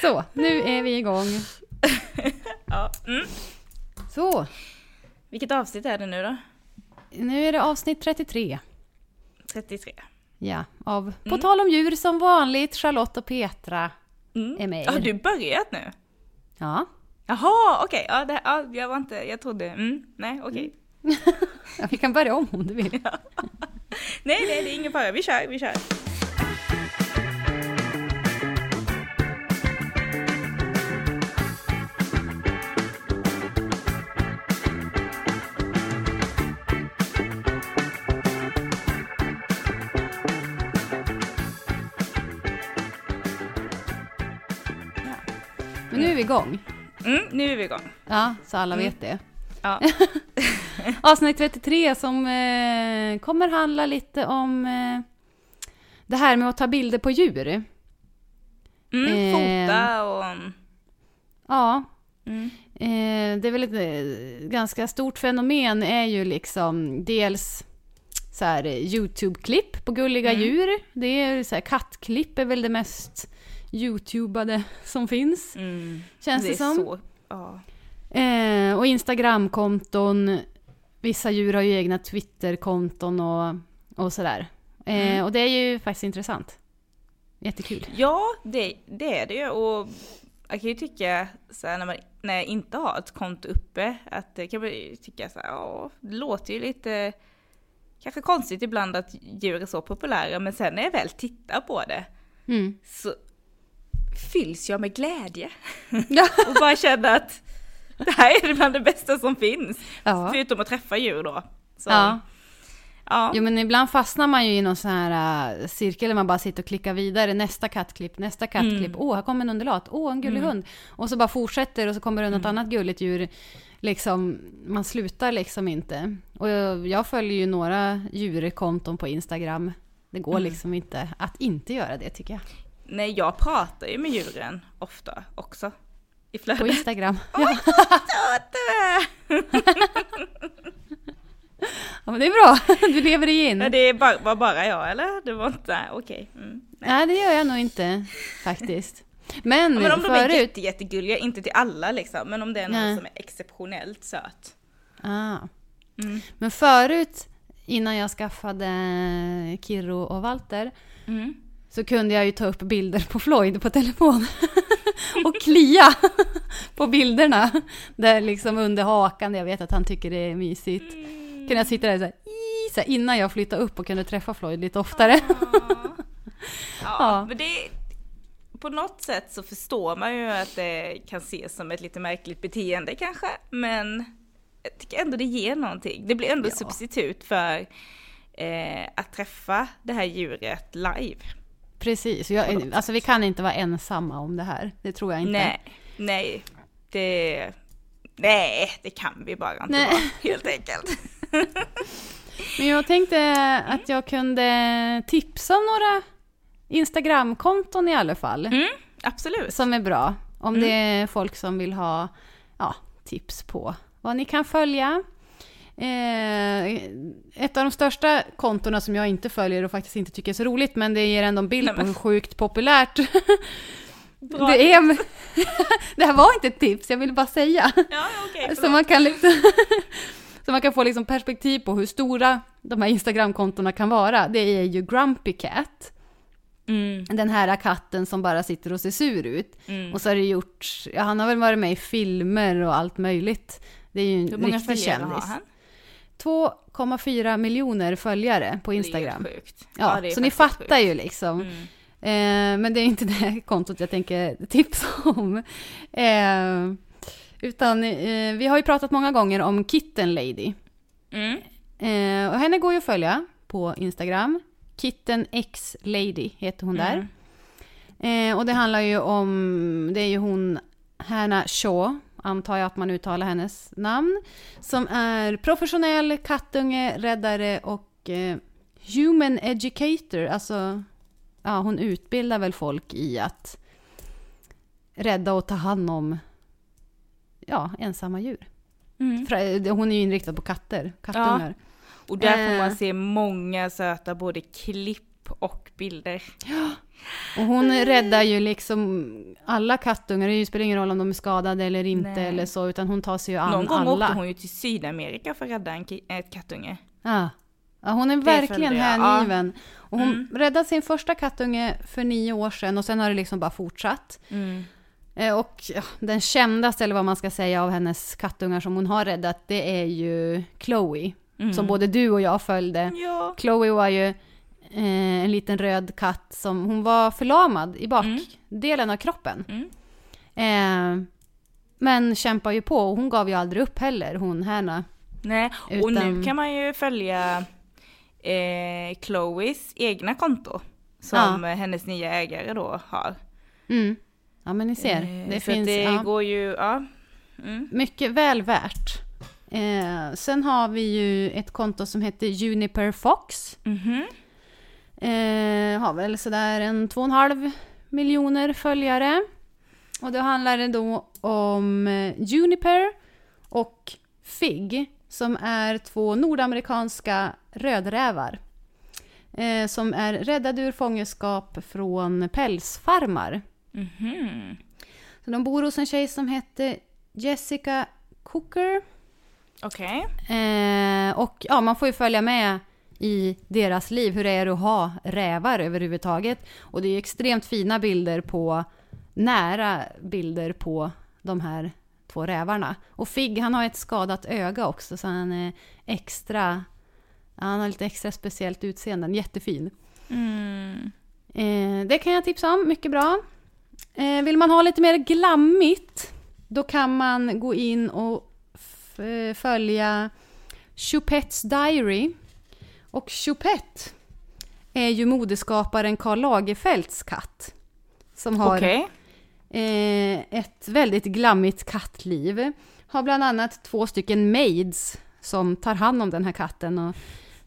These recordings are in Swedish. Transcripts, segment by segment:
Så, nu är vi igång. Ja. Mm. Så, Vilket avsnitt är det nu då? nu är det avsnitt 33. 33. Ja, av På Mm. tal om djur som vanligt, Charlotte och Petra Mm. är med Har du börjat nu? Ja, Jaha, okej. Ja, det, ja, jag var inte, jag trodde, mm, nej okej. ja, vi kan börja om om du vill. Nej, nej, det är ingen fara. Vi kör, vi kör. Vi igång. Mm, nu är vi igång. Ja, så alla Mm. vet det. Ja. Avsnitt 33 som eh, kommer handla lite om eh, det här med att ta bilder på djur. Mm, Eh. fota och... Ja, Mm. Eh, det är väl ett eh, ganska stort fenomen är ju liksom dels så här eh, YouTube-klipp på gulliga Mm. djur. Det är så här, kattklipp är väl det mest YouTubade som finns, Mm. känns det det, som. så... Ja. Eh, och Instagramkonton. Vissa djur har ju egna Twitterkonton och, och sådär. Eh, Mm. Och det är ju faktiskt intressant. Jättekul. Ja, det, det är det ju. Och jag kan ju tycka så här, när, man, när jag inte har ett konto uppe, att det kan man ju tycka så här, ja, det låter ju lite kanske konstigt ibland att djur är så populära, men sen när jag väl tittar på det Mm. så fylls jag med glädje. Ja. Och bara känner att det här är bland det bästa som finns. Ja. Förutom att träffa djur då. Så, Ja. ja. Jo men ibland fastnar man ju i någon sån här uh, cirkel där man bara sitter och klickar vidare. Nästa kattklipp, nästa kattklipp. Mm. Åh, här kommer en undulat. Åh, en gullig hund. Och så bara fortsätter och så kommer det något Mm. annat gulligt djur. Liksom, man slutar liksom inte. Och jag, jag följer ju några djurkonton på Instagram. Det går Mm. liksom inte att inte göra det tycker jag. Nej, jag pratar ju med djuren ofta också. I På flödet. Instagram. Oj, Ja, ja men det är bra. Du lever dig in. Ja, det är bara, var bara jag eller? Det var inte, okej. Mm. Nej, det gör jag nog inte faktiskt. Men, Ja, men om de är förut... jätte, jättegulliga, inte till alla liksom, men om det är någon Nej. som är exceptionellt söt. Ah. Mm. Men förut, innan jag skaffade Kirro och Walter, Mm. Så kunde jag ju ta upp bilder på Floyd på telefon. och klia på bilderna. Där liksom under hakan, jag vet att han tycker det är mysigt. Kunde jag sitta där så här, så här, innan jag flyttade upp och kunde träffa Floyd lite oftare. Ja, Ja. men det på något sätt så förstår man ju att det kan ses som ett lite märkligt beteende kanske, men jag tycker ändå det ger någonting. Det blir ändå Ja. substitut för eh, att träffa det här djuret live. Precis, jag, alltså vi kan inte vara ensamma om det här. Det tror jag inte. Nej, nej, det, nej, det kan vi bara inte Nej. vara, helt enkelt. Men jag tänkte att jag kunde tipsa om några Instagramkonton i alla fall. Mm, absolut. Som är bra. Om Mm. det är folk som vill ha ja, tips på vad ni kan följa. Eh, ett av de största kontona som jag inte följer och faktiskt inte tycker är så roligt, men det ger ändå en bild Nej, på men- hur sjukt populärt Bra det är. det här var inte ett tips, jag ville bara säga. Ja, okej, så, man kan liksom, så man kan få liksom perspektiv på hur stora de här Instagramkontona kan vara. Det är ju Grumpy Cat. Mm, Den här katten som bara sitter och ser sur ut. mm. Och så har det gjorts, ja, han har väl varit med i filmer och allt möjligt. Det är ju en Hur många riktig följare har kändis. han? 2,4 miljoner följare på Instagram. Det är sjukt. Ja, det är så ni fattar sjukt. ju liksom. Mm. Eh, men det är inte det kontot jag tänker tipsa om. Eh, utan eh, vi har ju pratat många gånger om Kitten Lady. Mm. Eh, och henne går ju att följa på Instagram. Kitten X Lady heter hon där. Mm. Eh, och det handlar ju om, det är ju hon, Hanna Shaw, antar jag att man uttalar hennes namn, som är professionell kattunge, räddare och eh, human educator. Alltså, ja, hon utbildar väl folk i att rädda och ta hand om ja, ensamma djur. Mm. Fra- Hon är ju inriktad på katter, kattungar. Och där får Eh. man se många söta både klipp och bilder. Och hon räddar ju liksom alla kattungar, det spelar ingen roll om de är skadade eller inte Nej. eller så, utan hon tar sig ju an Någon gång alla. åkte hon ju till Sydamerika för att rädda en ett kattunge. Ja. ja, hon är Det verkligen hängiven. Och hon Mm. räddade sin första kattunge för nio år sedan och sen har det liksom bara fortsatt. Eh, Och ja, den kändaste, eller vad man ska säga, av hennes kattungar som hon har räddat, det är ju Chloe. Mm. Som både du och jag följde. Ja. Chloe var ju eh, en liten röd katt som, hon var förlamad i bakdelen av kroppen. Mm. Eh, men kämpar ju på och hon gav ju aldrig upp heller, hon Hanna. Nej, och Utan- nu kan man ju följa eh, Chloes egna konto. Som eh, hennes nya ägare då har. Mm. Ja men ni ser, Eh, det finns det ja, går ju, ja. Mm. mycket väl värt. Eh, sen har vi ju ett konto som heter Juniper Fox. Mhm. Eh, har väl sådär en två och en halv miljoner följare. Och då handlar det då om eh, Juniper och Fig som är två nordamerikanska rödrävar. Eh, som är räddade ur fångenskap från pälsfarmar. Mhm. Så de bor hos en tjej som heter Jessica Cooker. Okej. Eh, och ja, man får ju följa med i deras liv, hur det är att ha rävar överhuvudtaget. Och det är extremt fina bilder på, nära bilder på de här två rävarna. Och Figg, han har ett skadat öga också, så han är extra, han har lite extra speciellt utseende, jättefin. Mm. Eh, det kan jag tipsa om, mycket bra. Eh, vill man ha lite mer glammigt, då kan man gå in och följa Choupettes Diary. Och Choupette är ju modeskaparen Karl Lagerfelds katt. Som har Okej. eh, ett väldigt glammigt kattliv. Har bland annat två stycken maids som tar hand om den här katten och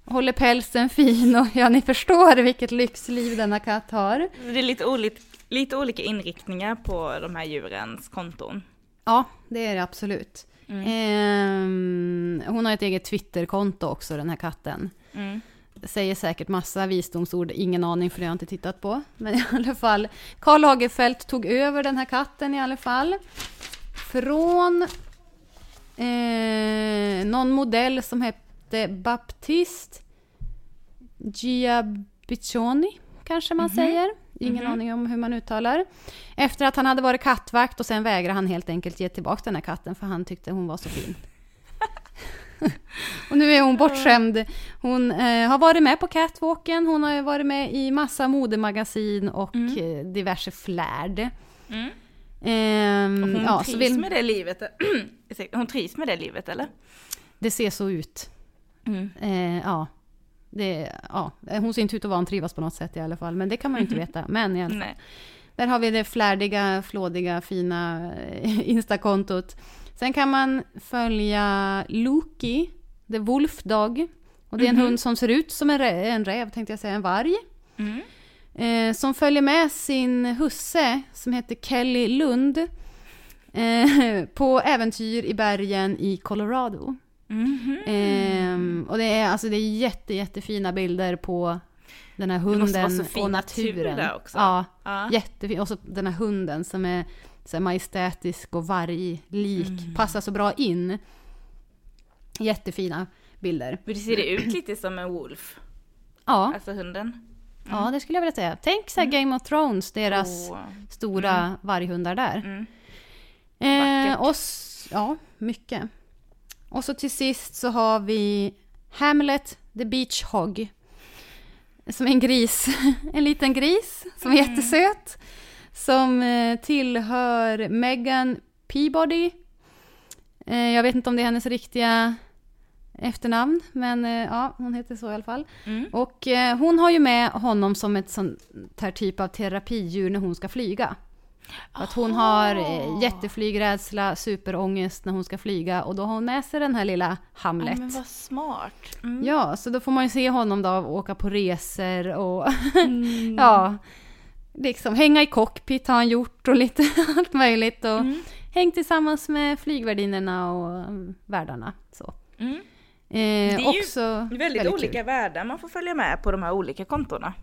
håller pälsen fin och ja, ni förstår vilket lyxliv denna katt har. Det är lite, olit, lite olika inriktningar på de här djurens konton. Ja, det är det absolut. Mm. Ehm, hon har ett eget Twitterkonto också, den här katten. Mm. Säger säkert massa visdomsord, ingen aning för det har jag inte tittat på. Men i alla fall, Karl Lagerfeld tog över den här katten i alla fall. Från eh, någon modell som hette Baptiste Giabiccioni, kanske man säger. Ingen Mhm. aning om hur man uttalar. Efter att han hade varit kattvakt och sen vägrade han helt enkelt ge tillbaka den här katten för han tyckte hon var så fin. och nu är hon bortskämd. Hon eh, har varit med på catwalken, hon har varit med i massa modemagasin och Mm. eh, diverse flärd. Mm. Ehm, hon ja, trivs vill, med det livet. Hon trivs med det livet eller? det ser så ut. Mm. Eh, ja. Det, ja. Hon ser inte ut att vantrivas på något sätt i alla fall, men det kan man ju inte veta. Men i alla fall. Nej. Där har vi det flärdiga, flådiga, fina eh, Instakontot. Sen kan man följa Loki, the Wolf Dog. Och det är en Mhm. hund som ser ut som en, rä- en räv, tänkte jag säga, en varg. Mm. Eh, som följer med sin husse som heter Kelly Lund. Eh, på äventyr i bergen i Colorado. Mhm. Ehm, och det är, alltså, det är jätte, jättefina bilder på den här hunden och natur naturen. där också. Ja, Ja. jättefin. Och så den här hunden som är så här majestätisk och varglik. Mm. Passar så bra in. Jättefina bilder. Men det ser det ut lite som en wolf? Ja, Alltså hunden? ja det skulle jag vilja säga. Tänk så här Game of Thrones, deras Åh. stora varghundar där. Mm. Eh, och ja, mycket. Och så till sist så har vi Hamlet the Beach Hog. Som är en gris, en liten gris som är Mm. jättesöt. Som eh, tillhör Megan Peabody. Eh, jag vet inte om det är hennes riktiga efternamn, men eh, ja, hon heter så i alla fall. Mm. Och eh, hon har ju med honom som ett sånt här typ av terapidjur när hon ska flyga. För Att hon har eh, jätteflygrädsla, superångest när hon ska flyga och då har hon med sig den här lilla Ja, Hamlet. men vad smart. Mm. Ja, så då får man ju se honom då åka på resor och Mm. ja, liksom hänga i cockpit har han gjort och lite allt möjligt och Mm. hängt tillsammans med flygvärdinnorna och mm, värdarna. Så. Mm. Eh, är ju också Det är väldigt, kul. olika världar man får följa med på de här olika kontona.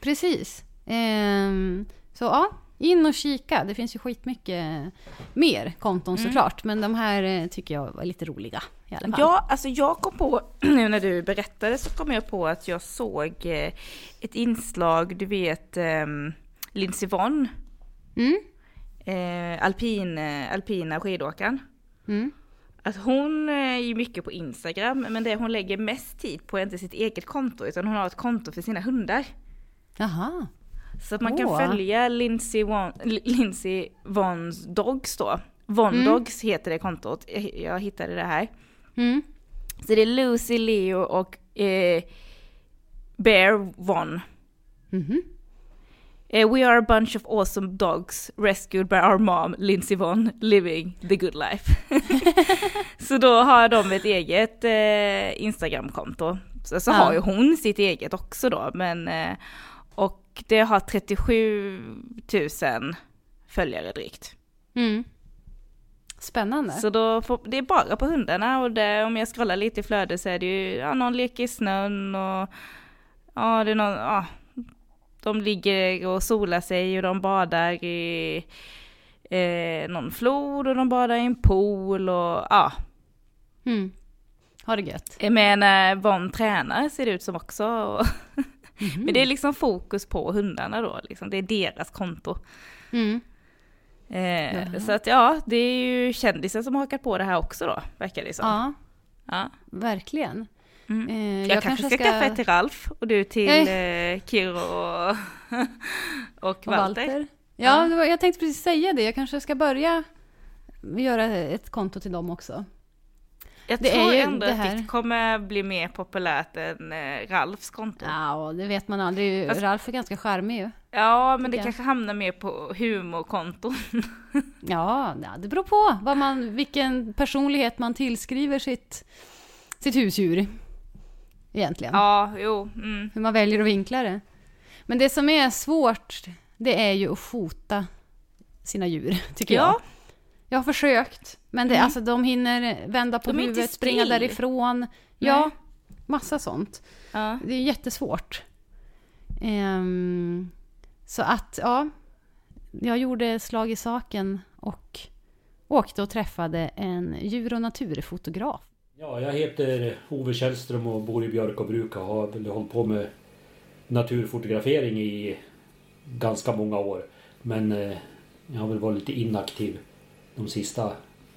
Precis. Ehm, så ja, in och kika. Det finns ju skitmycket mer konton Mm. såklart. Men de här eh, tycker jag var lite roliga i alla fall. Ja, alltså jag kom på, nu när du berättade så kom jag på att jag såg eh, ett inslag, du vet um, Lindsey Vonn, Mm, eh, alpin, eh, alpina skidåkaren. mm. Att hon eh, är ju mycket på Instagram, men det hon lägger mest tid på är inte sitt eget konto, utan hon har ett konto för sina hundar. Jaha. Så att man kan Åh. följa Lindsey, Von, Lindsey Vonns Dogs då. Von Mm. Dogs heter det kontot, jag, hittade det här. Mm. Så det är Lucy, Leo och eh, Bear Von. Mhm. Eh, we are a bunch of awesome dogs rescued by our mom, Lindsey Vonn, living the good life. så då har de ett eget eh, Instagramkonto. Så, så Ja. har ju hon sitt eget också då, men eh, och det har 37 000 följare drygt. Mm. Spännande. Så då får, det är bara på hundarna och det, om jag scrollar lite i flödet så är det ju, ja, någon leker i snön och ja, det är någon, ja, de ligger och solar sig och de badar i eh, någon flod och de badar i en pool och ja. Mm. Ha det gött. Men eh, Von tränar ser det ut som också. Mhm. Men det är liksom fokus på hundarna då, liksom. det är deras konto. Mm. Eh, så att ja, det är ju kändisar som har hakat på det här också då, verkar det som. Ja, Ja. verkligen. Mm. Eh, Jag, kanske ska, skaffa ett till Ralf och du till eh, Kiro och, och Walter. Walter. Ja, det var, jag tänkte precis säga det. Jag kanske ska börja göra ett konto till dem också. Jag Det tror är ju ändå det att ditt kommer bli mer populärt än eh, Ralfs konto. Ja, Ja, det vet man aldrig. Fast- Ralf är ganska charmig ju. men det jag. kanske hamnar mer på humorkonton. Ja, ja, det beror på vad man, vilken personlighet man tillskriver sitt, sitt husdjur. Egentligen. ja, jo. Mm. Hur man väljer att vinkla det. Men det som är svårt, det är ju att fota sina djur, tycker jag. Ja, Jag har försökt, men det, Mm. alltså, de hinner vända på De huvudet, springa därifrån. Ja, massa sånt. ja. Det är jättesvårt. Ehm, så att, ja. Jag gjorde slag i saken och åkte och träffade en djur och naturfotograf. Ja, jag heter Ove Källström och bor i Björkobruk och har hållit på med naturfotografering i ganska många år. Men eh, jag har väl varit lite inaktiv de sista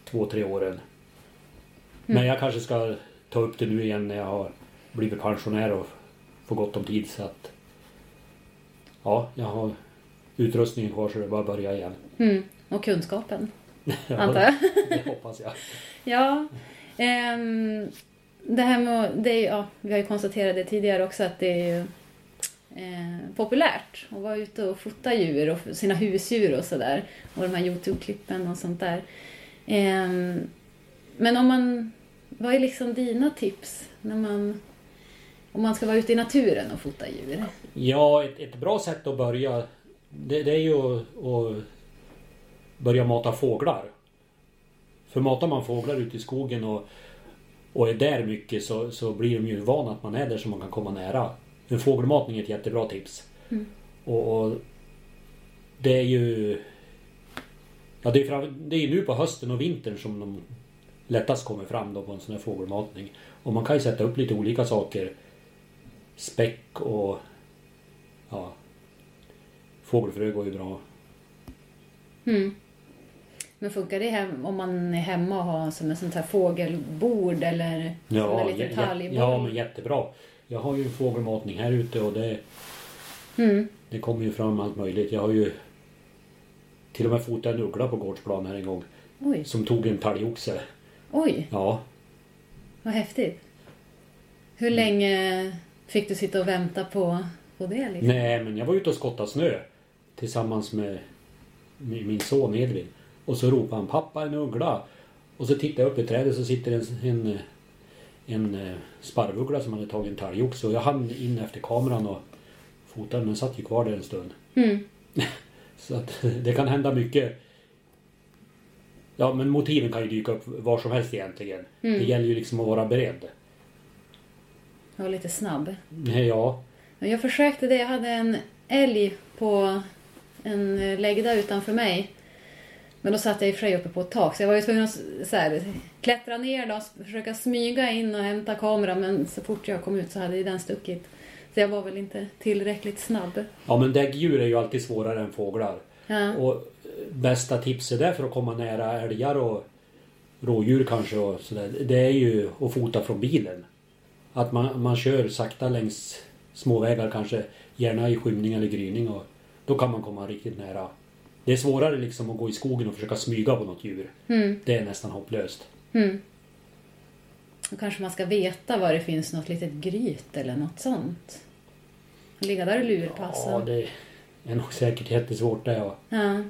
två, tre åren. Men jag kanske ska ta upp det nu igen när jag har blivit pensionär och får gott om tid så att Ja, jag har utrustningen kvar så det är bara att börja igen. Och kunskapen, Ja, antar jag. Det hoppas jag. Ja, Um, det här med, det är, ja, vi har ju konstaterat det tidigare också att det är ju eh, populärt att vara ute och fota djur och sina husdjur och sådär. Och de här Youtube-klippen och sånt där. Eh, men om man, vad är liksom dina tips när man, om man ska vara ute i naturen och fota djur? Ja, ett, ett bra sätt att börja det, det är ju att börja mata fåglar. För matar man fåglar ute i skogen och, och är där mycket så, så blir de ju vana att man är där så man kan komma nära. En fågelmatning är ett jättebra tips. Och, och Det är ju... Ja, det är, fram, det är nu på hösten och vintern som de lättast kommer fram då på en sån här fågelmatning. Och man kan ju sätta upp lite olika saker. Späck och... Ja. Fågelfrö går ju bra. Mm. Men funkar det hem, om man är hemma och har som ett sånt här fågelbord eller Ja, en liten talgboll? ja, men jättebra. Jag har ju en fågelmatning här ute och det, Mm. det kommer ju fram allt möjligt. Jag har ju till och med fotat en uggla på gårdsplan här en gång. Oj, Som tog en talgoxe. oj, Ja, vad häftigt. Hur länge fick du sitta och vänta på, på det? Liksom? Nej, men jag var ute och skottade snö tillsammans med mi- min son Edvin. Och så ropade han pappa en uggla. Och så tittade jag upp i trädet så sitter en, en, en eh, sparvuggla som hade tagit en talgoxe. Och jag hann in efter kameran och fotade den. Den satt ju kvar där en stund. Mm. Så att det kan hända mycket. Ja, men motiven kan ju dyka upp var som helst egentligen. Mm. Det gäller ju liksom att vara beredd. Jag var lite snabb. Nej, Ja, Men Jag försökte det. Jag hade en, älg på en eh, läggda utanför mig. Men då satt jag i sig uppe på ett tak så jag var ju tvungen att så här, klättra ner då, och försöka smyga in och hämta kameran men så fort jag kom ut så hade ju den stuckit. Så jag var väl inte tillräckligt snabb. Ja men däggdjur är ju alltid svårare än fåglar. Ja. Och eh, bästa tipset där för att komma nära älgar och rådjur kanske och sådär. Det är ju att fota från bilen. Att man, man kör sakta längs småvägar kanske. Gärna i skymning eller gryning och då kan man komma riktigt nära. Det är svårare liksom att gå i skogen och försöka smyga på något djur. Mm, Det är nästan hopplöst. mm. Och kanske man ska veta var det finns något litet gryt eller något sånt. Ligga där och lurpassa. Ja, det är nog säkert jättesvårt det. Ja, Ja.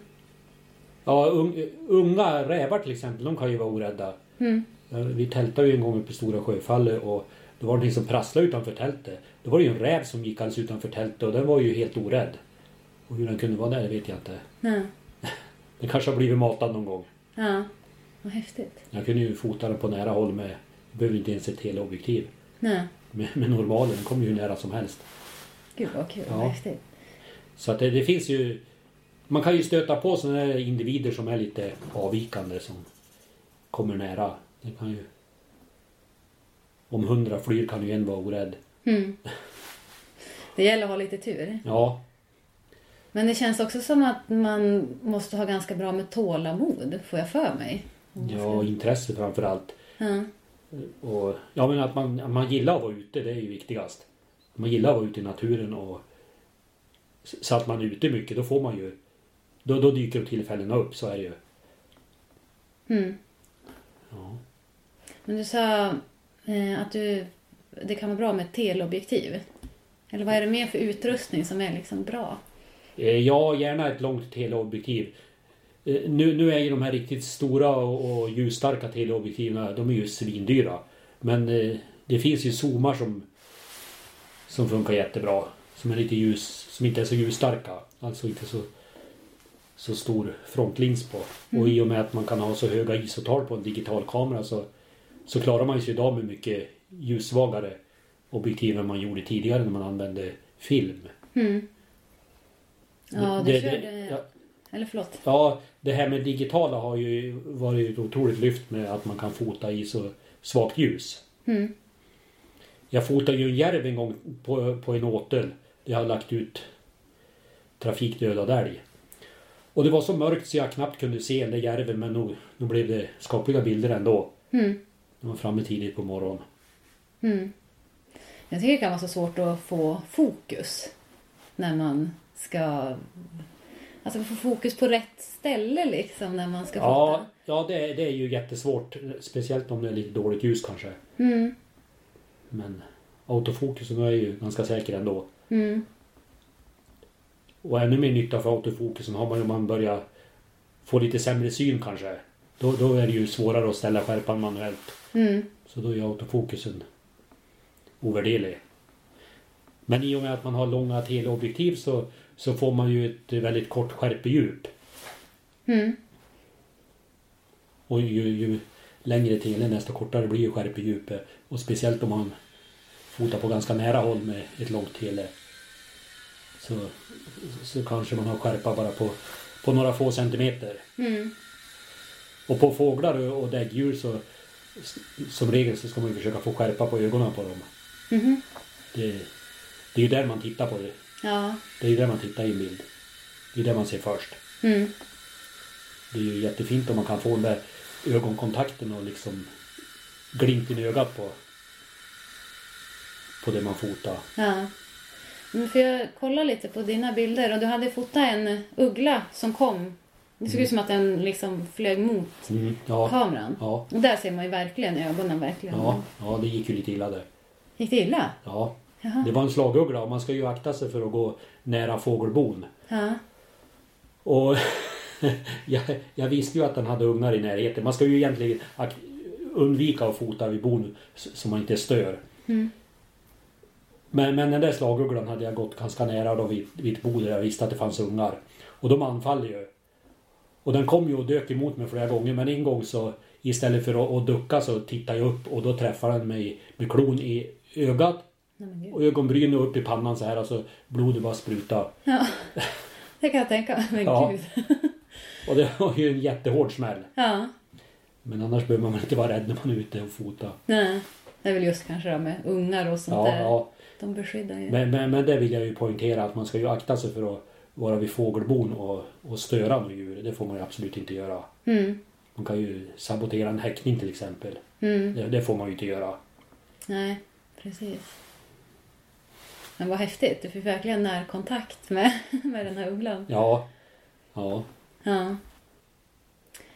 ja un, unga rävar till exempel, de kan ju vara orädda. Mm. Vi tältade ju en gång uppe i Stora Sjöfallet och det var någonting som prasslade utanför tältet. Det var ju en räv som gick alldeles utanför tältet och den var ju helt orädd. Och hur den kunde vara där vet jag inte. Ja. Den kanske har blivit matad någon gång. ja. Vad häftigt. Jag kunde ju fota den på nära håll med, jag behöver inte ens ett teleobjektiv. Nej. Med, med normalen, den kommer ju hur nära som helst. Gud vad kul. Ja. Vad häftigt. Så att det, det finns ju... Man kan ju stöta på sådana här individer som är lite avvikande som kommer nära. Det kan ju... Om hundra flyr kan ju en vara orädd. Mm. Det gäller att ha lite tur. Ja, Men det känns också som att man måste ha ganska bra med tålamod, får jag för mig. Ja ska- intresse framför allt. ja. Och, ja men att man, att man gillar att vara ute, det är ju viktigast. Man gillar att vara ute i naturen och så att man är ute mycket, då får man ju då, då dyker tillfällena upp, så är det ju. Mm. Ja. Men du sa eh, att du, det kan vara bra med teleobjektiv. Eller vad är det mer för utrustning som är liksom bra? Eh, Ja, gärna ett långt teleobjektiv. Eh, Nu, nu är ju de här riktigt stora och, och ljusstarka teleobjektiven, de är ju svindyra. Men eh, det finns ju zoomar som, som funkar jättebra. Som är lite ljus, som inte är så ljusstarka. Alltså inte så, så stor frontlins på. Och i och med att man kan ha så höga ISO-tal på en digital kamera så, så klarar man sig idag med mycket ljussvagare objektiv än man gjorde tidigare när man använde film. Mm. Ja, Det- du det- körde... ja. Eller förlåt. Ja, det här med digitala har ju varit ett otroligt lyft med att man kan fota i så svagt ljus. Mm. Jag fotade ju en järv en gång på, på en åtel. Jag hade lagt ut trafikdödad älg. Och det var så mörkt så jag knappt kunde se den där järven men nog, nog blev det skapliga bilder ändå. Mm. Jag var framme tidigt på morgonen. Mm. Jag tycker det kan vara så svårt att få fokus när man ska... Alltså få fokus på rätt ställe liksom när man ska Ja, fota. ja det, är- det är ju jättesvårt. Speciellt om det är lite dåligt ljus kanske. Mm. Men autofokusen är ju ganska säker ändå. Mm. Och ännu mer nytta för autofokusen har man ju om man börjar få lite sämre syn kanske. Då, då är det ju svårare att ställa skärpan manuellt. Mm. Så då är autofokusen ovärderlig. Men i och med att man har långa teleobjektiv så, så får man ju ett väldigt kort skärpedjup. Mm. Och ju, ju längre telen desto kortare blir ju skärpedjupet. Och speciellt om man fotar på ganska nära håll med ett långt tele. Så, så kanske man har skärpa bara på, på några få centimeter. Mm. Och på fåglar och däggdjur så som regel så ska man ju försöka få skärpa på ögonen på dem. Mhm. Det, det är ju där man tittar på det. Ja. Det är ju där man tittar i en bild. Det är där man ser först. Mm. Det är ju jättefint om man kan få den där ögonkontakten och liksom glimten i ögat på på det man fotar. Ja. Men för jag kolla lite på dina bilder och du hade fotat en uggla som kom. Det såg ut som att den liksom flög mot Mm, ja, kameran. ja, Och där ser man ju verkligen ögonen verkligen. ja, ja, det gick ju lite illa där. Gick det illa? Ja, Jaha. det var en slaguggla och man ska ju akta sig för att gå nära fågelbon. Ja. Och jag, jag visste ju att den hade ungar i närheten. Man ska ju egentligen undvika att fota vid bon så man inte stör. Mm. Men, men den där slagugglan hade jag gått ganska nära då vid, vid ett bo där jag visste att det fanns ungar. Och de anfaller ju. Och den kom ju och dök emot mig flera gånger men en gång så istället för att, att ducka så tittade jag upp och då träffade den mig med klon i ögat Nej. Och ögonbrynen upp i pannan så här, alltså blodet bara spruta. Ja, det kan jag tänka mig. Men Ja. gud. Och det var ju en jättehård smäll. Ja. Men annars behöver man inte vara rädd när man är ute och fota. Nej. Det är väl just kanske det med ungar och sånt Ja, där. ja. De beskyddar ju. Men, men, men det vill jag ju poängtera att man ska ju akta sig för att vara vid fågelbon och, och störa något djur. Det får man ju absolut inte göra. Mm. Man kan ju sabotera en häckning till exempel. Mm. Det, det får man ju inte göra. Nej, precis. Men vad häftigt. Du fick verkligen närkontakt med, med den här ugglan. Ja. Ja. Ja.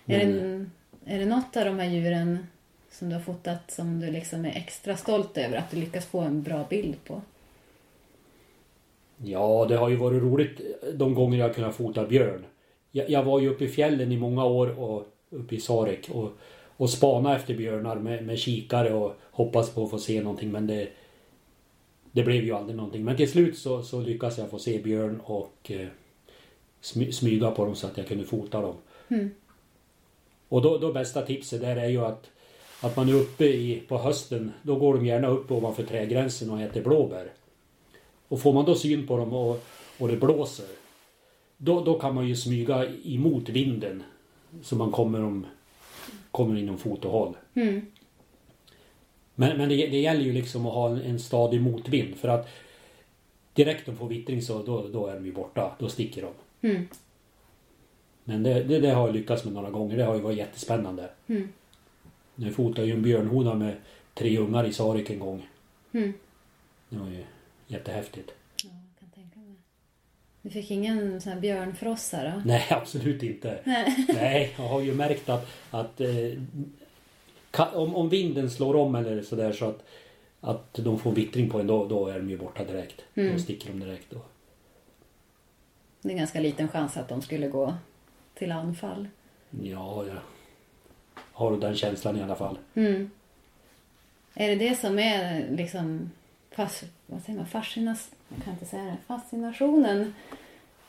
Är, det, är det något av de här djuren som du har fotat som du liksom är extra stolt över att du lyckas få en bra bild på? ja, det har ju varit roligt de gånger jag kunnat fota björn. Jag, jag var ju uppe i fjällen i många år och uppe i Sarek och, och spana efter björnar med, med kikare och hoppas på att få se någonting men det det blev ju aldrig någonting. Men till slut så, så lyckades jag få se björn och eh, smy, smyga på dem så att jag kunde fota dem. Mm. Och då, då bästa tipset där är ju att att man är uppe i, på hösten, då går de gärna upp ovanför trädgränsen och äter blåbär. Och får man då syn på dem och, och det blåser, då, då kan man ju smyga emot vinden. Så man kommer, om, kommer inom fotohåll. Mm. Men, men det, det gäller ju liksom att ha en, en stadig motvind för att direkt de får vittring så då, då är de ju borta. Då sticker de. Mm. Men det, det, det har jag lyckats med några gånger. Det har ju varit jättespännande. Mm. Jag fotade ju en björnhona med tre ungar i Sarek en gång. Mm. Det var ju jättehäftigt. Ja, jag kan tänka mig. Du fick ingen sån här björnfrossa då? Nej, absolut inte. Nej. Nej, jag har ju märkt att, att eh, om, om vinden slår om eller sådär så att, att de får vittring på en då, då är de ju borta direkt. Mm. Då sticker de direkt. Då. Det är ganska liten chans att de skulle gå till anfall. Ja, jag har den känslan i alla fall. Mm. Är det det som är liksom fas, vad säger man, fascinas, jag kan inte säga det, fascinationen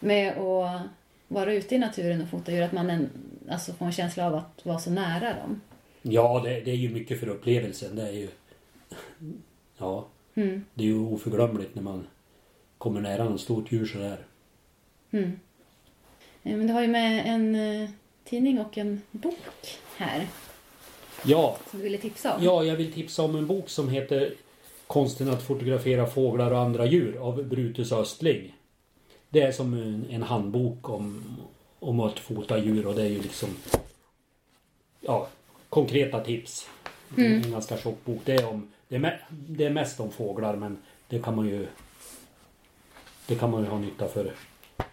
med att vara ute i naturen och fota djur? Att man en, alltså får en känsla av att vara så nära dem? Ja, det, det är ju mycket för upplevelsen. Det är ju... Ja, Mm. det är ju oförglömligt när man kommer nära något stort djur sådär. Mm. Men du har ju med en eh, tidning och en bok här Ja, som du ville tipsa om. ja, jag vill tipsa om en bok som heter Konsten att fotografera fåglar och andra djur av Brutus Östling. Det är som en, en handbok om, om att fota djur och det är ju liksom ja, konkreta tips. Mm. En ganska tjock bok. Det är, om, det, är det är mest om fåglar men det kan man ju det kan man ju ha nytta för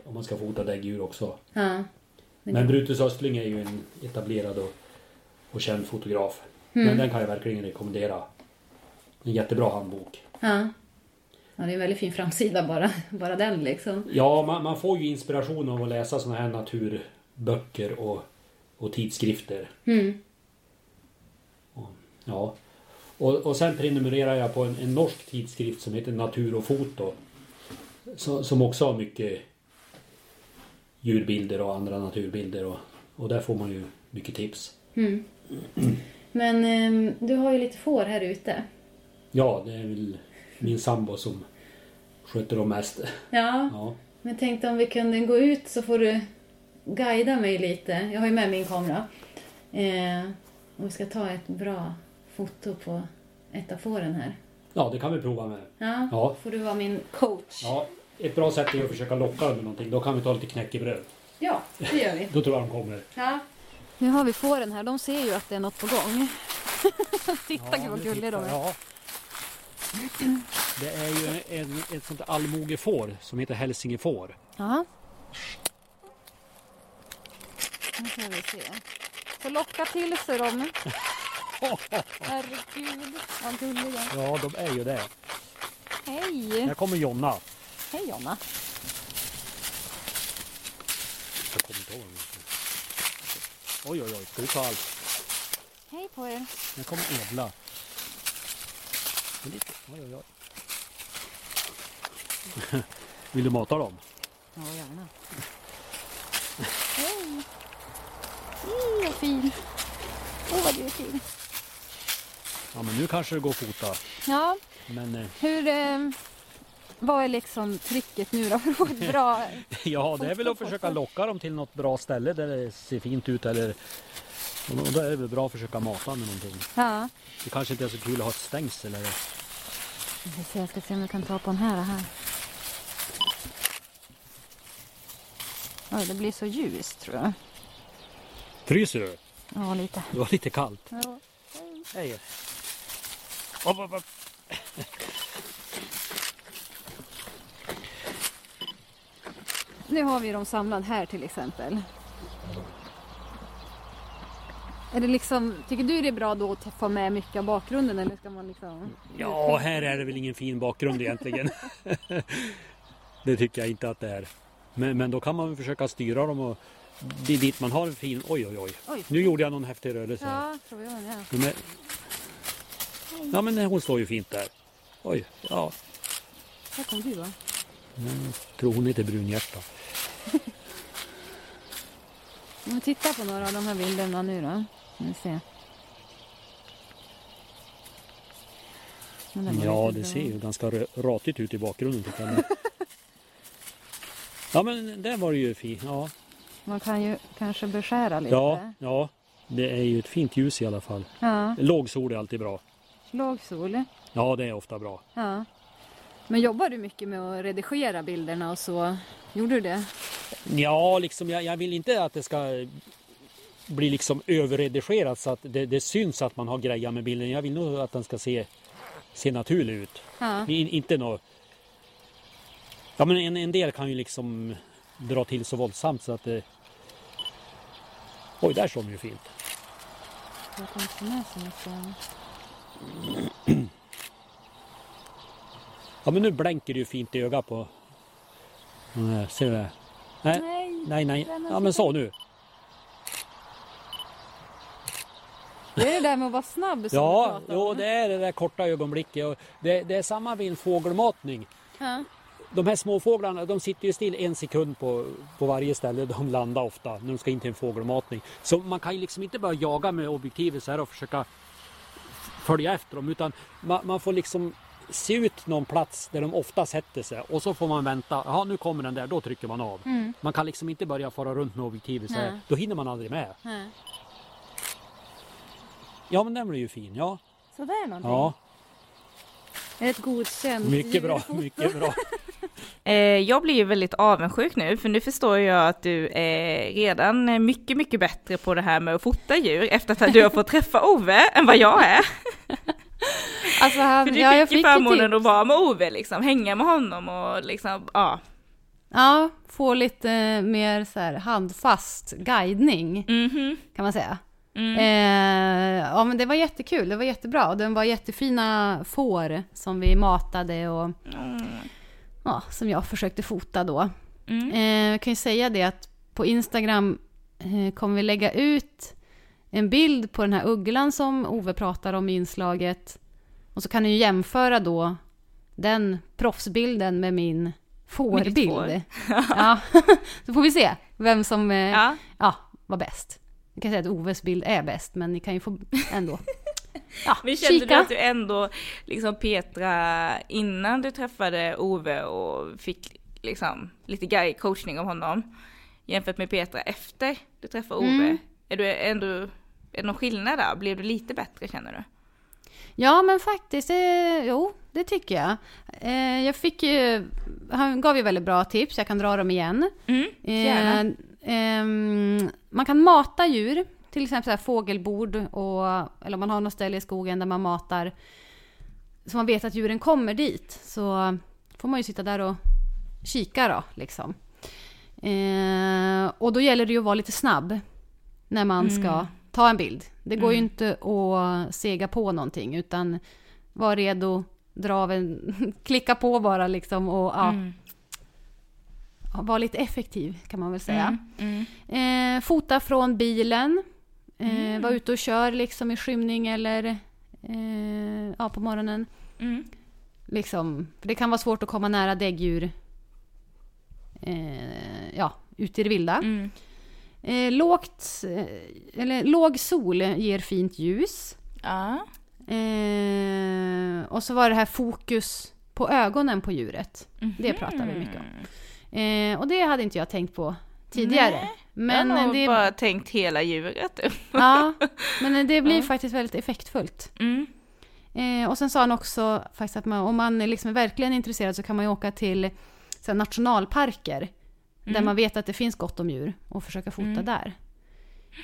om man ska fota däggdjur också. Ja. Men Brutus Östling är ju en etablerad och, och känd fotograf. Mm. Men den kan jag verkligen rekommendera. En jättebra handbok. Ja. ja, det är en väldigt fin framsida bara, bara den liksom. Ja, man, man får ju inspiration av att läsa såna här naturböcker och, och tidskrifter. Mm. Ja. Och, och sen prenumererar jag på en, en norsk tidskrift som heter Natur och foto. Så, som också har mycket djurbilder och andra naturbilder. Och, och där får man ju mycket tips. Mm. Men ehm, du har ju lite får här ute. Ja, det är väl min sambo som sköter dem mest. Ja, Ja. men tänkte om vi kunde gå ut så får du guida mig lite. Jag har ju med min kamera. Eh, och vi ska ta ett bra foto på ett av fåren här. ja, det kan vi prova med. Ja, Ja. får du vara min coach. Ja, ett bra sätt är att försöka locka dem med någonting. Då kan vi ta lite knäckebröd. Ja, det gör vi. Då tror jag de kommer. Ja. Nu har vi fåren här. De ser ju att det är något på gång. Titta gud vad gulliga de är. Ja. Det är ju en, ett sånt allmogefår som heter hälsingefår. Ja. Nu ska vi se. Får locka till sig dem. Herregud, vad gulliga. Ja, de är ju det. Hej! Här kommer Jonna. Hej Jonna. Jag kommer inte ihåg vad. Oj, oj, oj. Ska vi ta allt? Hej på er. Här kommer Edla. Oj, oj, oj. Vill du mata dem? Ja, gärna. Hej! Hej, vad fin. Åh, vad du är fin. Ja, men nu kanske det går att fota. Ja, Men eh, Hur... Eh, vad är liksom tricket nu då för att få ett bra... ja, det är väl att försöka locka dem till något bra ställe där det ser fint ut eller och då är det väl bra att försöka mata med någonting. Ja. Det kanske inte är så kul att ha ett stängsel eller Vi får se, Jag ska se om vi kan ta på den här. här. Oj, det blir så ljust tror jag. Fryser du? Ja, lite. Det var lite kallt. Ja. Hej. Upp, upp, upp. Nu har vi dem samlade här till exempel. Är det liksom, tycker du det är bra då att få med mycket av bakgrunden eller ska man liksom? Ja, här är det väl ingen fin bakgrund egentligen. det tycker jag inte att det är. Men, men då kan man försöka styra dem och det är dit man har en fin... Oj, oj, oj. Oj. Nu gjorde jag någon häftig rörelse. Ja, tror jag det. Ja, men hon står ju fint där. Oj, ja. Här kom du va? Jag tror hon heter Brunhjärta. Om vi tittar på några av de här bilderna nu då. Nu se. Ja, det ser ju ganska ratigt ut i bakgrunden tycker jag. Ja, men där var det ju fint. Ja, Man kan ju kanske beskära lite. ja, ja. Det är ju ett fint ljus i alla fall. ja. Låg sol är alltid bra. Låg sol. Ja, det är ofta bra. Ja. Men jobbar du mycket med att redigera bilderna och så? Gjorde du det? Ja, liksom, jag, jag vill inte att det ska bli liksom överredigerat så att det, det syns att man har grejer med bilden. Jag vill nog att den ska se, se naturlig ut. Ja. In, inte nå Ja men en, en del kan ju liksom dra till så våldsamt så att det... Oj, där står de ju fint. Jag kan inte med så mycket. Ja men nu blänker det ju fint i ögat på... Ser du det? Nej, Nej. nej, nej. Ja men så nu. Det är det där med att vara snabb som du Ja, pratar jo det är det där korta ögonblicket. Och det, det är samma vid en fågelmatning. Ja. De här småfåglarna de sitter ju still en sekund på, på varje ställe de landar ofta när de ska in till en fågelmatning. Så man kan ju liksom inte bara jaga med objektivet så här och försöka följa efter dem utan man, man får liksom se ut någon plats där de ofta sätter sig och så får man vänta. Ja nu kommer den där, då trycker man av. Mm. Man kan liksom inte börja fara runt med objektivet så här. Nej. Då hinner man aldrig med. Ja. Ja men den blir ju fin, ja. Sådär någonting. Ja, ett godkänt mycket bra, mycket bra. Eh, jag blir ju väldigt avundsjuk nu, för nu förstår jag att du är redan mycket, mycket bättre på det här med att fota djur efter att du har fått träffa Ove än vad jag är. Alltså, han, För du ja, jag fick ju fick ju förmånen att vara med Ove, liksom, hänga med honom och liksom, ja. Ja, få lite eh, mer så här handfast guidning Mhm. kan man säga. Mm. Eh, ja men det var jättekul, det var jättebra. Och Den var jättefina får som vi matade och Mm. Ja, som jag försökte fota då. Mm. Eh, jag kan ju säga det att på Instagram eh, kommer vi lägga ut en bild på den här ugglan som Ove pratar om i inslaget. Och så kan ni ju jämföra då den proffsbilden med min fårbild. får. ja, så får vi se vem som eh, Ja. ja, var bäst. Jag kan säga att Oves bild är bäst, men ni kan ju få ändå ja, Men kände kika. du att du ändå, liksom Petra, innan du träffade Ove och fick liksom lite guide coachning av honom, jämfört med Petra efter du träffade Ove, Mm. är du ändå, är det någon skillnad där? Blev du lite bättre känner du? Ja, men faktiskt, eh, jo, det tycker jag. Eh, jag fick ju, han gav ju väldigt bra tips, jag kan dra dem igen. Mm. Eh, ehm, man kan mata djur, till exempel så här fågelbord, och, eller om man har något ställe i skogen där man matar, så man vet att djuren kommer dit. Så får man ju sitta där och kika då, liksom. Eh, och då gäller det ju att vara lite snabb när man ska Mm. ta en bild. Det går ju Mm. inte att sega på någonting, utan var redo, dra av en, klicka på bara liksom och ja, Mm. vara lite effektiv kan man väl säga. Mm. Mm. Eh, fota från bilen. Eh, Mm. Vara ute och kör liksom i skymning eller eh, ja, på morgonen. Mm. Liksom, för det kan vara svårt att komma nära däggdjur eh, ja, ute i det vilda. Mm. Eh, lågt, eh, eller låg sol ger fint ljus. Ja. Eh, och så var det här fokus på ögonen på djuret. Det pratar vi mycket om. Eh, och det hade inte jag tänkt på tidigare. Nej, Men jag har nog det, bara tänkt hela djuret. ja, men det blir Ja. faktiskt väldigt effektfullt. Mm. Eh, och sen sa han också faktiskt att man, om man är liksom verkligen intresserad så kan man ju åka till så här, nationalparker. Där Mm. man vet att det finns gott om djur och försöka fota Mm. där.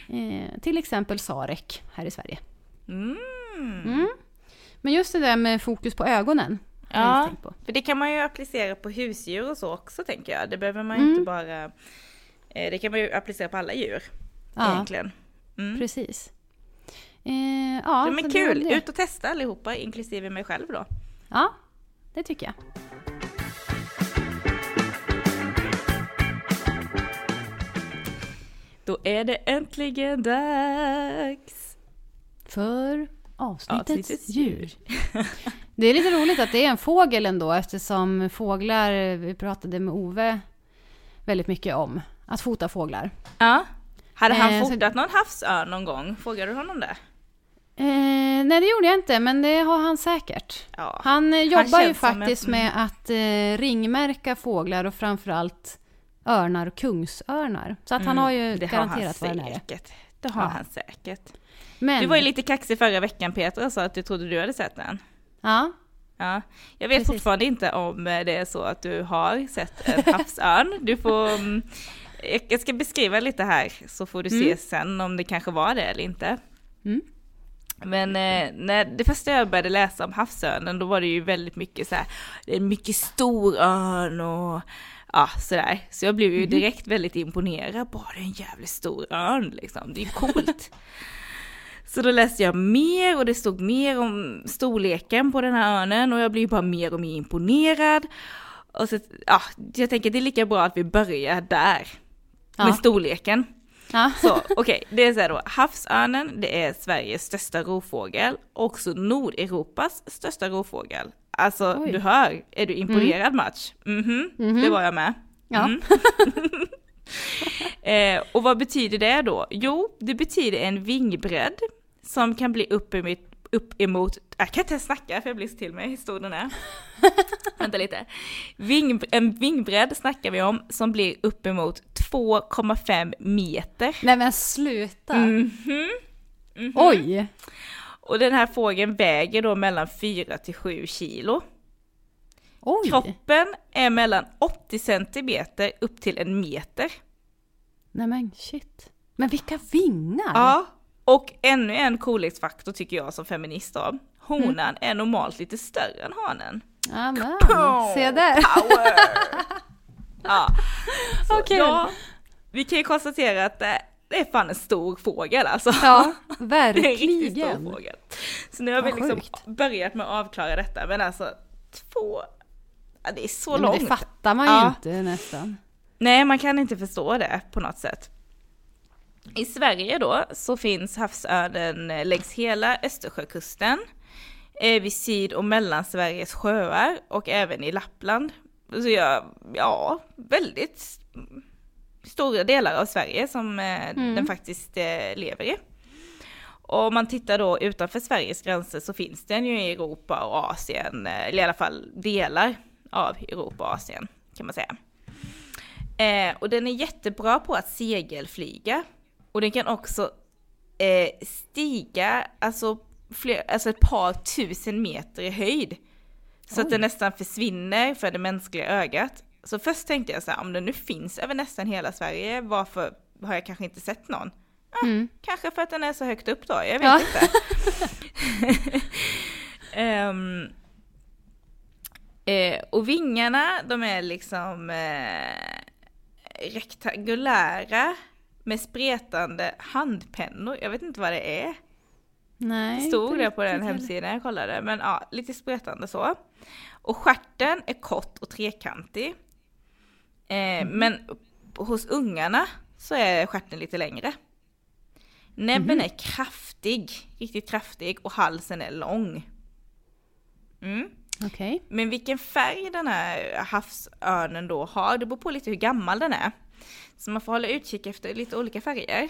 Eh, till exempel Sarek här i Sverige. Mm. Mm. Men just det där med fokus på ögonen. Ja, för det kan man ju applicera på husdjur och så också tänker jag. Det behöver man ju Mm. inte bara... Eh, det kan man ju applicera på alla djur Ja, egentligen. Mm. precis. Eh, ja, men kul! det. Ut och testa allihopa, inklusive mig själv då. Ja, det tycker jag. Då är det äntligen dags! För avsnittets Avsnittets djur. Det är lite roligt att det är en fågel ändå eftersom fåglar, vi pratade med Ove väldigt mycket om att fota fåglar. Ja. Hade han Eh, så- fotat någon havsörn någon gång? Frågade du honom det? Eh, nej, det gjorde jag inte, men det har han säkert. Ja. Han eh, jobbar ju faktiskt en- med att eh, ringmärka fåglar och framförallt örnar och kungsörnar. Så att han har ju Mm, det han garanterat är. säkert. Det har Ja. han säkert. Men, Du var ju lite kaxig förra veckan Petra och sa att du trodde du hade sett den. ja, Ja, jag vet Precis. fortfarande inte om eh, det är så att du har sett en havsörn. Du får, mm, jag- ska beskriva lite här så får du se Mm. sen om det kanske var det eller inte. Mm. Men eh, när det första jag började läsa om havsörnen då var det ju väldigt mycket så här, det är mycket stor örn och ja sådär. Så jag blev ju Mhm. direkt väldigt imponerad, bara det är en jävligt stor örn liksom, det är ju coolt. Så då läste jag mer och det stod mer om storleken på den här örnen och jag blev bara mer och mer imponerad. Och så, ja, jag tänker det är lika bra att vi börjar där. Ja. Med storleken. ja. Så okej, det är så här då. Havsörnen, det är Sveriges största rovfågel. Också Nordeuropas största rovfågel. Alltså, Oj. du hör. Är du imponerad Mats? Mhm, Mhm. det var jag med. Ja. Mm. eh, och vad betyder det då? Jo, det betyder en vingbredd som kan bli uppemot, uppemot jag kan inte snacka för jag blir så till mig hur stor den är. Vänta lite. Ving, en vingbredd snackar vi om som blir uppemot 2,5 meter. Nej men sluta! Mhm. Mhm. Oj! Och den här fågeln väger då mellan 4 till 7 kilo. Oj! Kroppen är mellan 80 centimeter upp till en meter. Nej men shit. Men vilka vingar! Ja, och ännu en coolhetsfaktor tycker jag som feminist då. Honan är normalt lite större än hanen. Amen. Se där! Power! ja, så, Okej. ja, vi kan ju konstatera att det, det är fan en stor fågel alltså. Ja, Det är en riktigt stor verkligen. fågel. Så nu har vi liksom sjukt. börjat med att avklara detta, men alltså två, ja, det är så Men långt. det fattar man ju Ja. inte nästan. Nej, man kan inte förstå det på något sätt. I Sverige då så finns havsörnen eh, längs hela Östersjökusten, eh, vid Syd och Mellansveriges sjöar och även i Lappland. Så ja, ja väldigt stora delar av Sverige som eh, Mm. den faktiskt eh, lever i. Och om man tittar då utanför Sveriges gränser så finns den ju i Europa och Asien, eh, eller i alla fall delar av Europa och Asien kan man säga. Eh, och den är jättebra på att segelflyga. Och den kan också eh, stiga alltså, fler, alltså ett par tusen meter i höjd. Så att Oj. den nästan försvinner för det mänskliga ögat. Så först tänkte jag så här, om den nu finns över nästan hela Sverige, varför har jag kanske inte sett någon? Mm. Kanske för att den är så högt upp då, jag vet Ja. inte. Ehm, eh, och vingarna, de är liksom eh, rektangulära med spretande handpennor. Jag vet inte vad det är. Nej, Det stod det på den hemsidan jag kollade. Men ja, lite spretande så. Och stjärten är kort och trekantig. Eh, Mhm. Men hos ungarna så är stjärten lite längre. Näbben Mhm. är kraftig, riktigt kraftig och halsen är lång. Mm. Okej. Men vilken färg den här havsörnen då har, det beror på lite hur gammal den är. Så man får hålla utkik efter lite olika färger.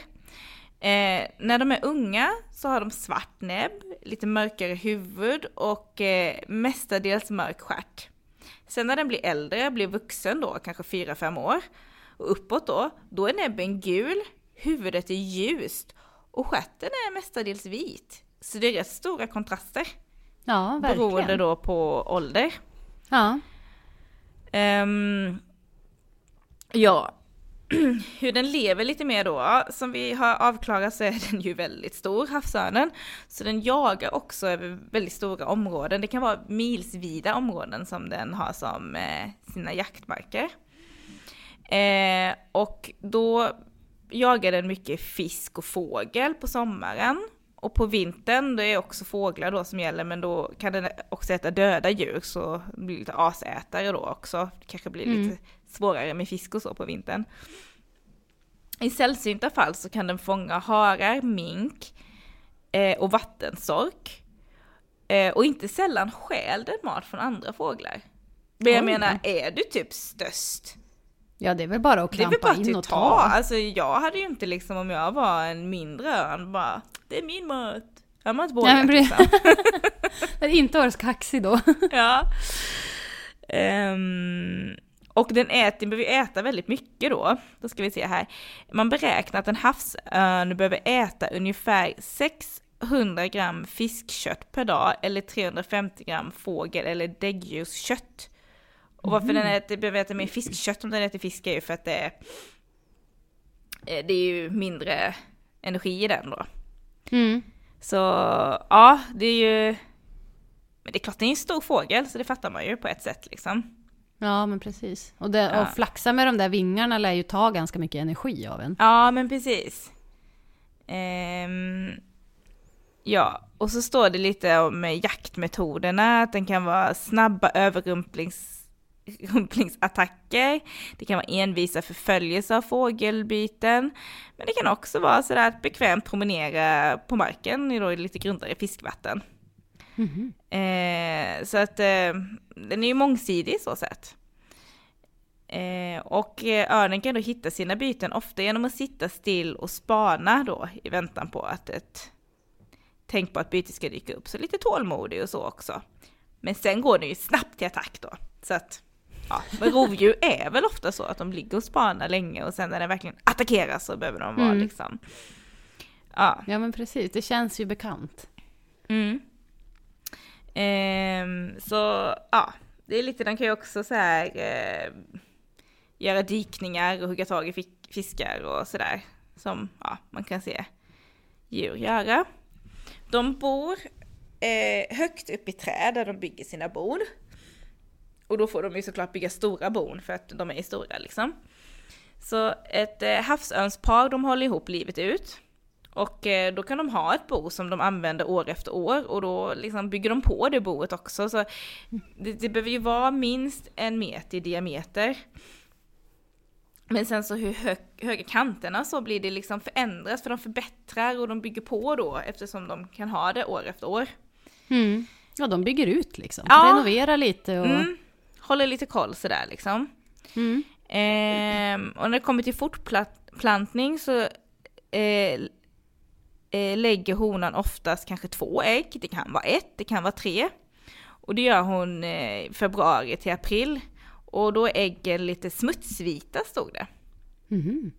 Eh, när de är unga så har de svart näbb, lite mörkare huvud och eh, mestadels mörk stjärt. Sen när den blir äldre, blir vuxen då, kanske 4-5 år, och uppåt då, då är näbben gul, huvudet är ljust och stjärten är mestadels vit. Så det är rätt stora kontraster. Ja, verkligen. Beroende då på ålder. Ja. Um, ja, hur den lever lite mer då, som vi har avklarat så är den ju väldigt stor, havsörnen. Så den jagar också över väldigt stora områden. Det kan vara milsvida områden som den har som eh, sina jaktmarker. Eh, och då jagar den mycket fisk och fågel på sommaren. Och på vintern, det är också fåglar då som gäller, men då kan den också äta döda djur, så det blir lite asätare då också. Det kanske blir Mm. lite svårare med fisk och så på vintern. I sällsynta fall så kan den fånga harar, mink eh, och vattensork. Eh, och inte sällan stjäl den mat från andra fåglar. Men jag Oj. menar, är du typ störst? Ja, det är väl bara att klampa bara in och ta. ta. Alltså jag hade ju inte liksom om jag var en mindre örn bara, det är min mat. Jag har inte vågat liksom. Inte vara så kaxig då. ja. Ehm, och den äter, behöver äta väldigt mycket då. Då ska vi se här. Man beräknar att en havsörn behöver äta ungefär 600 gram fiskkött per dag eller 350 gram fågel eller däggdjurskött. Och varför den äter, behöver äta mer fiskkött om den äter fisk är ju för att det är, eh, det är ju mindre energi i den då. Mm. Så ja, det är ju... Men det är klart, det är en stor fågel, så det fattar man ju på ett sätt liksom. Ja, men precis. Och, det, Ja. och flaxa med de där vingarna lär ju ta ganska mycket energi av en. Ja, men precis. Ehm, ja, och så står det lite om jaktmetoderna, att den kan vara snabba överrumplings rumplingsattacker, det kan vara envisa förföljelse av fågelbyten, men det kan också vara sådär att bekvämt promenera på marken i lite grundare fiskvatten. Mhm. Eh, så att eh, den är ju mångsidig så sett. Eh, och eh, örnen kan då hitta sina byten ofta genom att sitta still och spana då i väntan på att ett tänkbart byte ska dyka upp. Så lite tålmodig och så också. Men sen går den ju snabbt till attack då. Så att, ja, men rovdjur är väl ofta så att de ligger och spanar länge och sen när den verkligen attackerar så behöver de vara Mm. liksom, ja, Ja, men precis. Det känns ju bekant. Mm. Ehm, så ja, det är lite, den kan ju också så här eh, göra dykningar och hugga tag i fi- fiskar och sådär. Som ja, man kan se djur göra. De bor eh, högt upp i träd där de bygger sina bon. Och då får de ju såklart bygga stora bon för att de är stora liksom. Så ett eh, havsörnspar de håller ihop livet ut. Och eh, då kan de ha ett bo som de använder år efter år och då liksom bygger de på det boet också. Så det, det behöver ju vara minst en meter i diameter. Men sen så hur hög, höga kanterna så blir det liksom förändras för de förbättrar och de bygger på då eftersom de kan ha det år efter år. Mm. Ja, de bygger ut liksom. Ja. Renoverar lite och... Mm, håller lite koll sådär liksom. Mm. Ehm, och när det kommer till fortplantning så eh, eh, lägger honan oftast kanske två ägg. Det kan vara ett, det kan vara tre. Och det gör hon eh, februari till april. Och då är äggen lite smutsvita stod det. Mhm.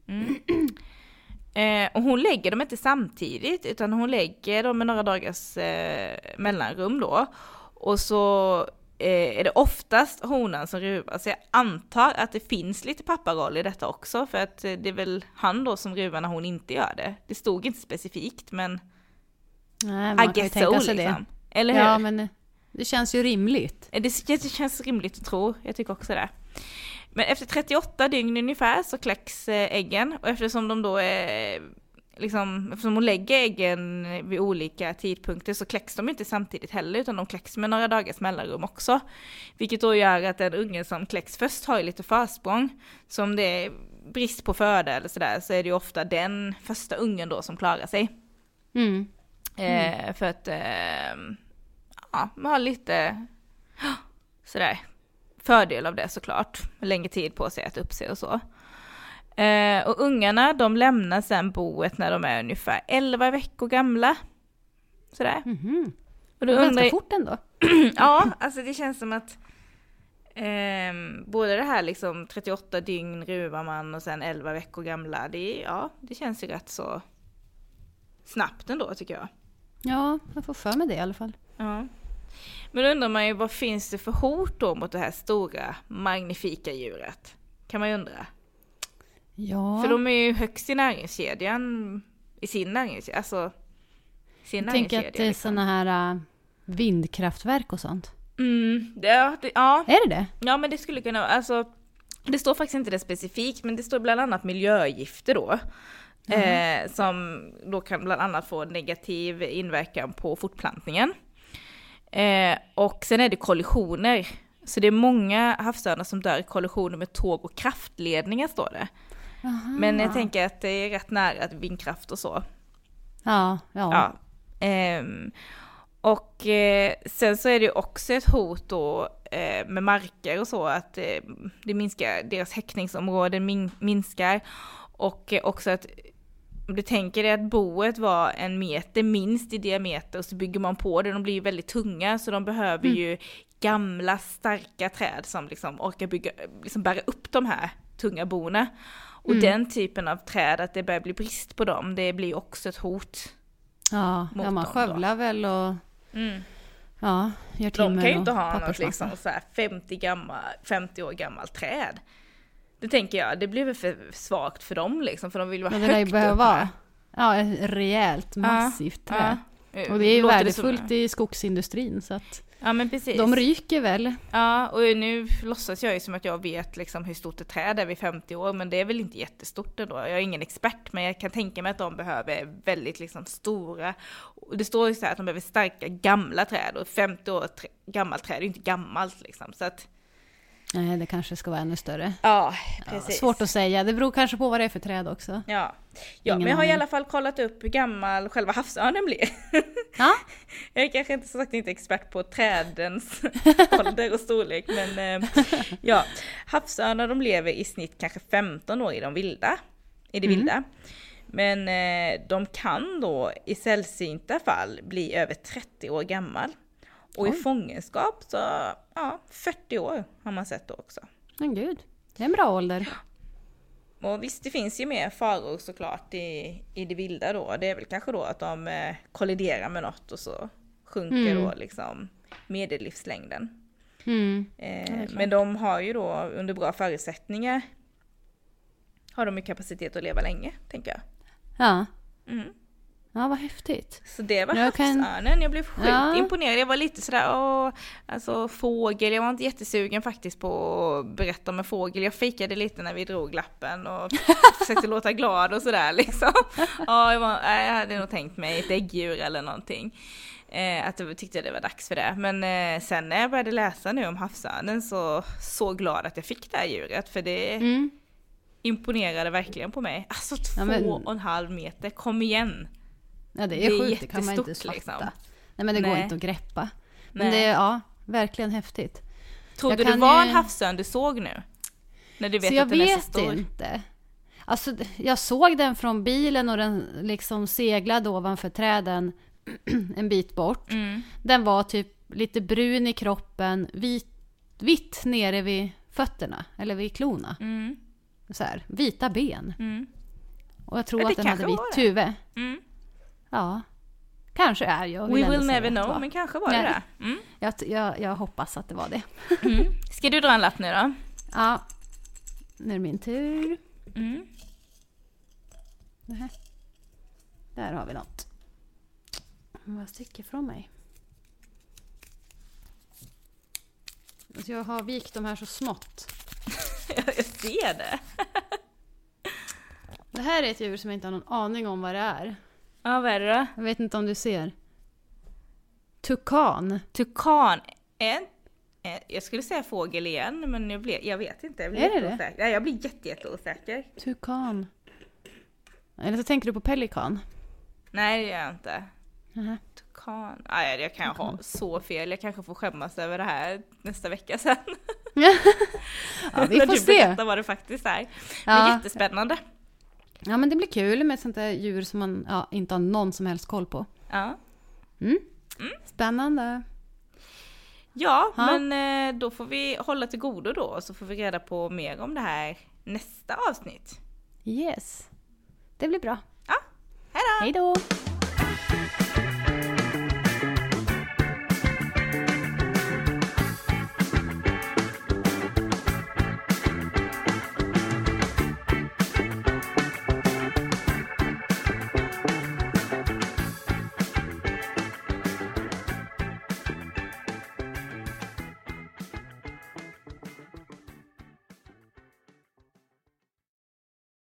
Eh, och hon lägger dem inte samtidigt utan hon lägger dem med några dagars eh, mellanrum då. Och så eh, är det oftast honan som ruvar. Så jag antar att det finns lite papparoll i detta också för att eh, det är väl han då som ruvar när hon inte gör det. Det stod inte specifikt men Nej, I man kan ju guess tänka so sig det. liksom. Eller hur? Ja, men eh, det känns ju rimligt. Eh, Det, det känns rimligt att tro, jag tycker också det. Men efter 38 dygn ungefär så kläcks eh, äggen och eftersom de då är liksom, eftersom hon lägger äggen vid olika tidpunkter så kläcks de inte samtidigt heller utan de kläcks med några dagars mellanrum också. Vilket då gör att den ungen som kläcks först har ju lite försprång. Så om det är brist på föda eller sådär så är det ju ofta den första ungen då som klarar sig. Mm. Eh, för att, eh, ja, man har lite sådär fördel av det såklart. Längre tid på sig att upp sig och så. Eh, och ungarna de lämnar sen boet när de är ungefär 11 veckor gamla. Sådär. Mhm. Och då Ganska undrar, fort ändå. ja, alltså det känns som att ehm, både det här liksom 38 dygn ruvar man och sen 11 veckor gamla, det, ja, det känns ju rätt så snabbt ändå tycker jag. Ja, jag får för mig det i alla fall. Ja. Men då undrar man ju vad finns det för hot då mot det här stora magnifika djuret? Kan man ju undra. Ja, För de är ju högst i näringskedjan, i sin näringskedja, alltså sin jag tänker att det är liksom. såna här äh, vindkraftverk och sånt. Mm, det, ja, det, ja, Är det det? ja, men det skulle kunna alltså det står faktiskt inte det specifikt, men det står bland annat miljögifter då. Eh, som då kan bland annat få negativ inverkan på fortplantningen. Eh, och sen är det kollisioner. Så det är många havsörnar som dör i kollisioner med tåg och kraftledningar står det. Men jag tänker att det är rätt nära vindkraft och så. Ja, ja. Ja. Ehm, och eh, sen så är det ju också ett hot då eh, med marker och så att eh, det minskar, deras häckningsområden min, minskar. Och eh, också att om du tänker dig att boet var en meter minst i diameter och så bygger man på det, de blir ju väldigt tunga så de behöver ju gamla starka träd som liksom orkar bygga, liksom bära upp de här tunga borna. Och den typen av träd, att det börjar bli brist på dem, det blir också ett hot. Ja, mot ja man dem då. skövlar väl och ja, gör timmer De kan ju inte ha något liksom så här 50, gammal, 50 år gammalt träd. Det tänker jag, det blir väl för svagt för dem liksom, för de vill vara Men det högt behöva upp vara ja, ett rejält, massivt träd. Ja. Och det är ju Låter värdefullt i skogsindustrin så att Ja men precis. de ryker väl. Ja, och nu låtsas jag ju som att jag vet liksom hur stort ett träd är vid 50 år, men det är väl inte jättestort ändå. Jag är ingen expert, men jag kan tänka mig att de behöver väldigt liksom stora, det står ju så här att de behöver starka gamla träd, och 50 år trä, gammalt träd är ju inte gammalt liksom. Så att, Nej, det kanske ska vara ännu större. ja, Ja, precis. svårt att säga, det beror kanske på vad det är för träd också. Ja, ja Ingen men jag har i alla fall kollat upp hur gammal själva havsörnen blir. Ja, Jag är kanske inte så sagt inte expert på trädens ålder och storlek, men eh, ja, havsörnar de lever i snitt kanske 15 år i de vilda, i det Mm. vilda. Men eh, de kan då i sällsynta fall bli över 30 år gammal. Och i Oj. fångenskap så, ja, 40 år har man sett då också. men gud. Det är en bra ålder. Och visst, det finns ju mer faror såklart i, i det vilda då. Det är väl kanske då att de eh, kolliderar med något och så sjunker Mm. då liksom medellivslängden. Mm. Eh, men de har ju då under bra förutsättningar har de ju kapacitet att leva länge, tänker jag. Ja. Mm. Ja, vad häftigt. Så det var Jag kan- havsörnen, jag blev sjukt Ja. imponerad. Jag var lite sådär, åh, alltså fågel, jag var inte jättesugen faktiskt på att berätta om en fågel. Jag fejkade lite när vi drog lappen och försökte låta glad och sådär liksom. Ja, jag, var, jag hade nog tänkt mig ett äggdjur eller någonting. Eh, att jag tyckte det var dags för det. Men eh, sen när jag började läsa nu om havsörnen så så glad att jag fick det här djuret. För det Mm. imponerade verkligen på mig. Alltså två Ja, men- och en halv meter, kom igen! Ja, det är, Det är sjukt, det kan man inte fatta. liksom. Nej, men det går Nej. inte att greppa. Men Nej. det är, ja, verkligen häftigt. Trodde du kan var ju- en havsörn du såg nu? När du vet så jag att den är så vet stor. inte. Alltså, jag såg den från bilen och den liksom seglade ovanför träden en bit bort. Mm. Den var typ lite brun i kroppen, vit, vitt nere vid fötterna, eller vid klorna. Mm. Så här, vita ben. Mm. Och jag tror Ja, det att den hade vitt det. huvud. Mm. Ja, kanske är jag. We will never know, men kanske var det Nej. det. Mm. Jag, jag, jag hoppas att det var det. Mm. Ska du dra en lapp nu då? Ja, nu är det min tur. Mm. Nähä. Där har vi något. Vad sticker från mig? Alltså jag har vikt de här så smått. jag ser det. Det här är ett djur som jag inte har någon aning om vad det är. Ja, vad är det då? Jag vet inte om du ser. Tukan. Tukan. En, en, jag skulle säga fågel igen, men jag, blev, jag vet inte. Jag blir Är det det? Nej, jag blir jätte, jätteosäker. Tukan. Eller så tänker du på pelikan. Nej, det gör jag inte. Nähä. Tukan. Kan... Nej, jag kan ha så fel. Jag kanske får skämmas över det här nästa vecka sen. Ja, vi När får du se. berättar vad det faktiskt är. Det är Ja. jättespännande. Ja, men det blir kul med sånt där djur som man ja, inte har någon som helst koll på. Ja. Spännande. Ja, Ja. men eh, då får vi hålla till godo då så får vi reda på mer om det här nästa avsnitt. Yes. Det blir bra. Ja, hej då! Hej då!